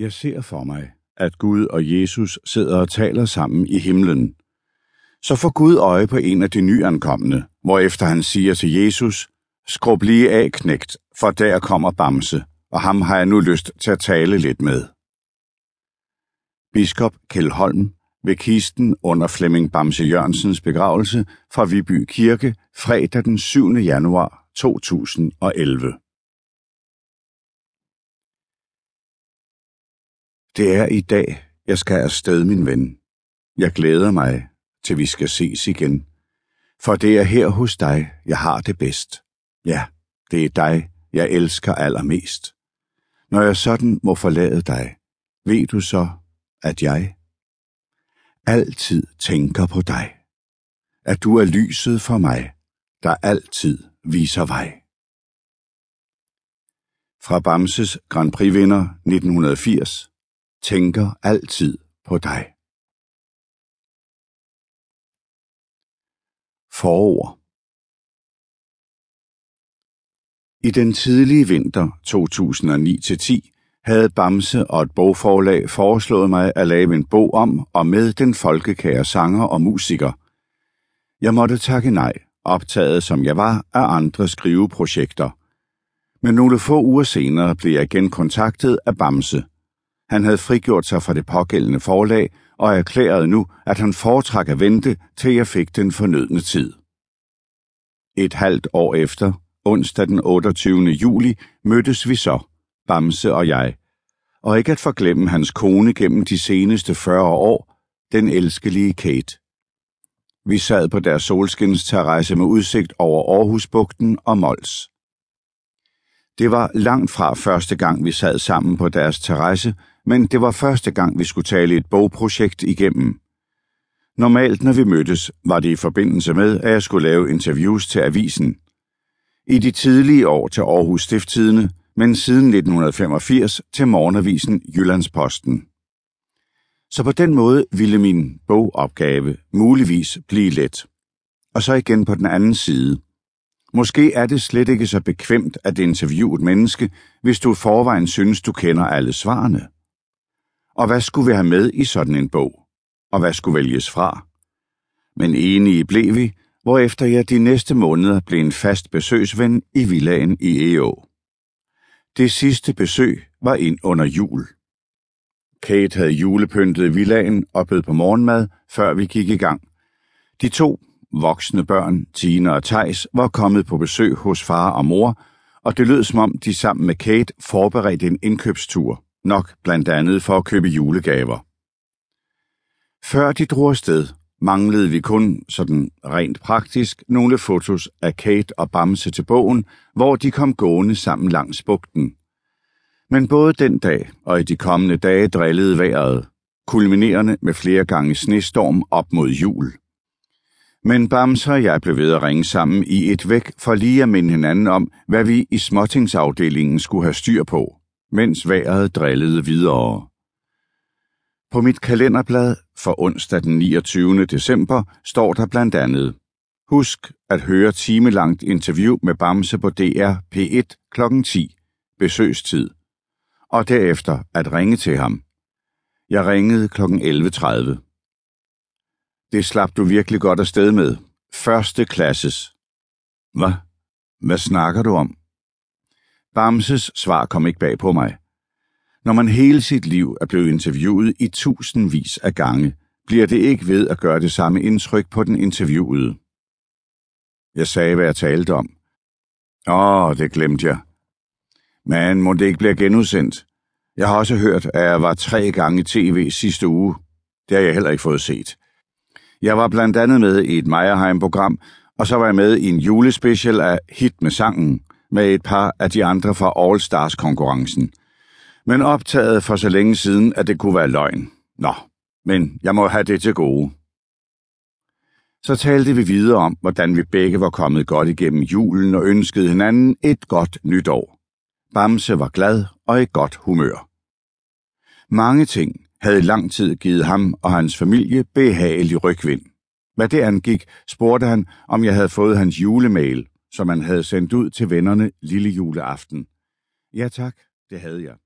Jeg ser for mig, at Gud og Jesus sidder og taler sammen i himlen. Så får Gud øje på en af de nyankomne, hvorefter han siger til Jesus, skrub lige af, knægt, for der kommer Bamse, og ham har jeg nu lyst til at tale lidt med. Biskop Kjeld Holm ved kisten under Flemming Bamse Jørgensens begravelse fra Viby Kirke fredag den 7. januar 2011. Det er i dag, jeg skal afsted, min ven. Jeg glæder mig, til vi skal ses igen. For det er her hos dig, jeg har det bedst. Ja, det er dig, jeg elsker allermest. Når jeg sådan må forlade dig, ved du så, at jeg altid tænker på dig. At du er lyset for mig, der altid viser vej. Fra Bamses Grand Prix-vinder 1980 tænker altid på dig. Forår I den tidlige vinter 2009-10 havde Bamse og et bogforlag foreslået mig at lave en bog om og med den folkekære sanger og musiker. Jeg måtte takke nej, optaget som jeg var af andre skriveprojekter. Men nogle få uger senere blev jeg igen kontaktet af Bamse. Han havde frigjort sig fra det pågældende forlag og erklærede nu, at han foretrak at vente, til jeg fik den fornødne tid. Et halvt år efter, onsdag den 28. juli, mødtes vi så, Bamse og jeg, og ikke at forglemme hans kone gennem de seneste 40 år, den elskelige Kate. Vi sad på deres solskinsterrasse med udsigt over Aarhusbugten og Mols. Det var langt fra første gang, vi sad sammen på deres terrasse, men det var første gang, vi skulle tale et bogprojekt igennem. Normalt, når vi mødtes, var det i forbindelse med, at jeg skulle lave interviews til avisen. I de tidlige år til Aarhus Stifttidene, men siden 1985 til morgenavisen Jyllandsposten. Så på den måde ville min bogopgave muligvis blive let. Og så igen på den anden side. Måske er det slet ikke så bekvemt at interviewe et menneske, hvis du i forvejen synes, du kender alle svarene. Og hvad skulle vi have med i sådan en bog? Og hvad skulle vælges fra? Men enige blev vi, hvorefter jeg de næste måneder blev en fast besøgsven i villaen i EO. Det sidste besøg var ind under jul. Kate havde julepyntet villaen og bød på morgenmad, før vi gik i gang. De to voksne børn, Tina og Tejs, var kommet på besøg hos far og mor, og det lød som om de sammen med Kate forberedte en indkøbstur, nok blandt andet for at købe julegaver. Før de drog afsted, manglede vi kun, sådan rent praktisk, nogle fotos af Kate og Bamse til bogen, hvor de kom gående sammen langs bugten. Men både den dag og i de kommende dage drillede vejret, kulminerende med flere gange snestorm op mod jul. Men Bamse og jeg blev ved at ringe sammen i et væk for lige at minde hinanden om, hvad vi i småtingsafdelingen skulle have styr på, mens vejret drillede videre. På mit kalenderblad for onsdag den 29. december står der blandt andet Husk at høre timelangt interview med Bamse på DR P1 kl. 10, besøgstid, og derefter at ringe til ham. Jeg ringede kl. 11.30. Det slap du virkelig godt afsted med. Første klasses. Hvad? Hvad snakker du om? Bamses svar kom ikke bag på mig. Når man hele sit liv er blevet interviewet i tusindvis af gange, bliver det ikke ved at gøre det samme indtryk på den interviewede. Jeg sagde, hvad jeg talte om. Åh, det glemte jeg. Men må det ikke blive genudsendt? Jeg har også hørt, at jeg var tre gange i tv sidste uge. Det har jeg heller ikke fået set. Jeg var blandt andet med i et Meyerheim-program, og så var jeg med i en julespecial af Hit med sangen, med et par af de andre fra All Stars-konkurrencen. Men optaget for så længe siden, at det kunne være løgn. Nå, men jeg må have det til gode. Så talte vi videre om, hvordan vi begge var kommet godt igennem julen og ønskede hinanden et godt nytår. Bamse var glad og i godt humør. Mange ting havde lang tid givet ham og hans familie behagelig rygvind. Hvad det angik, spurgte han, om jeg havde fået hans julemail, som han havde sendt ud til vennerne lille juleaften. Ja tak, det havde jeg.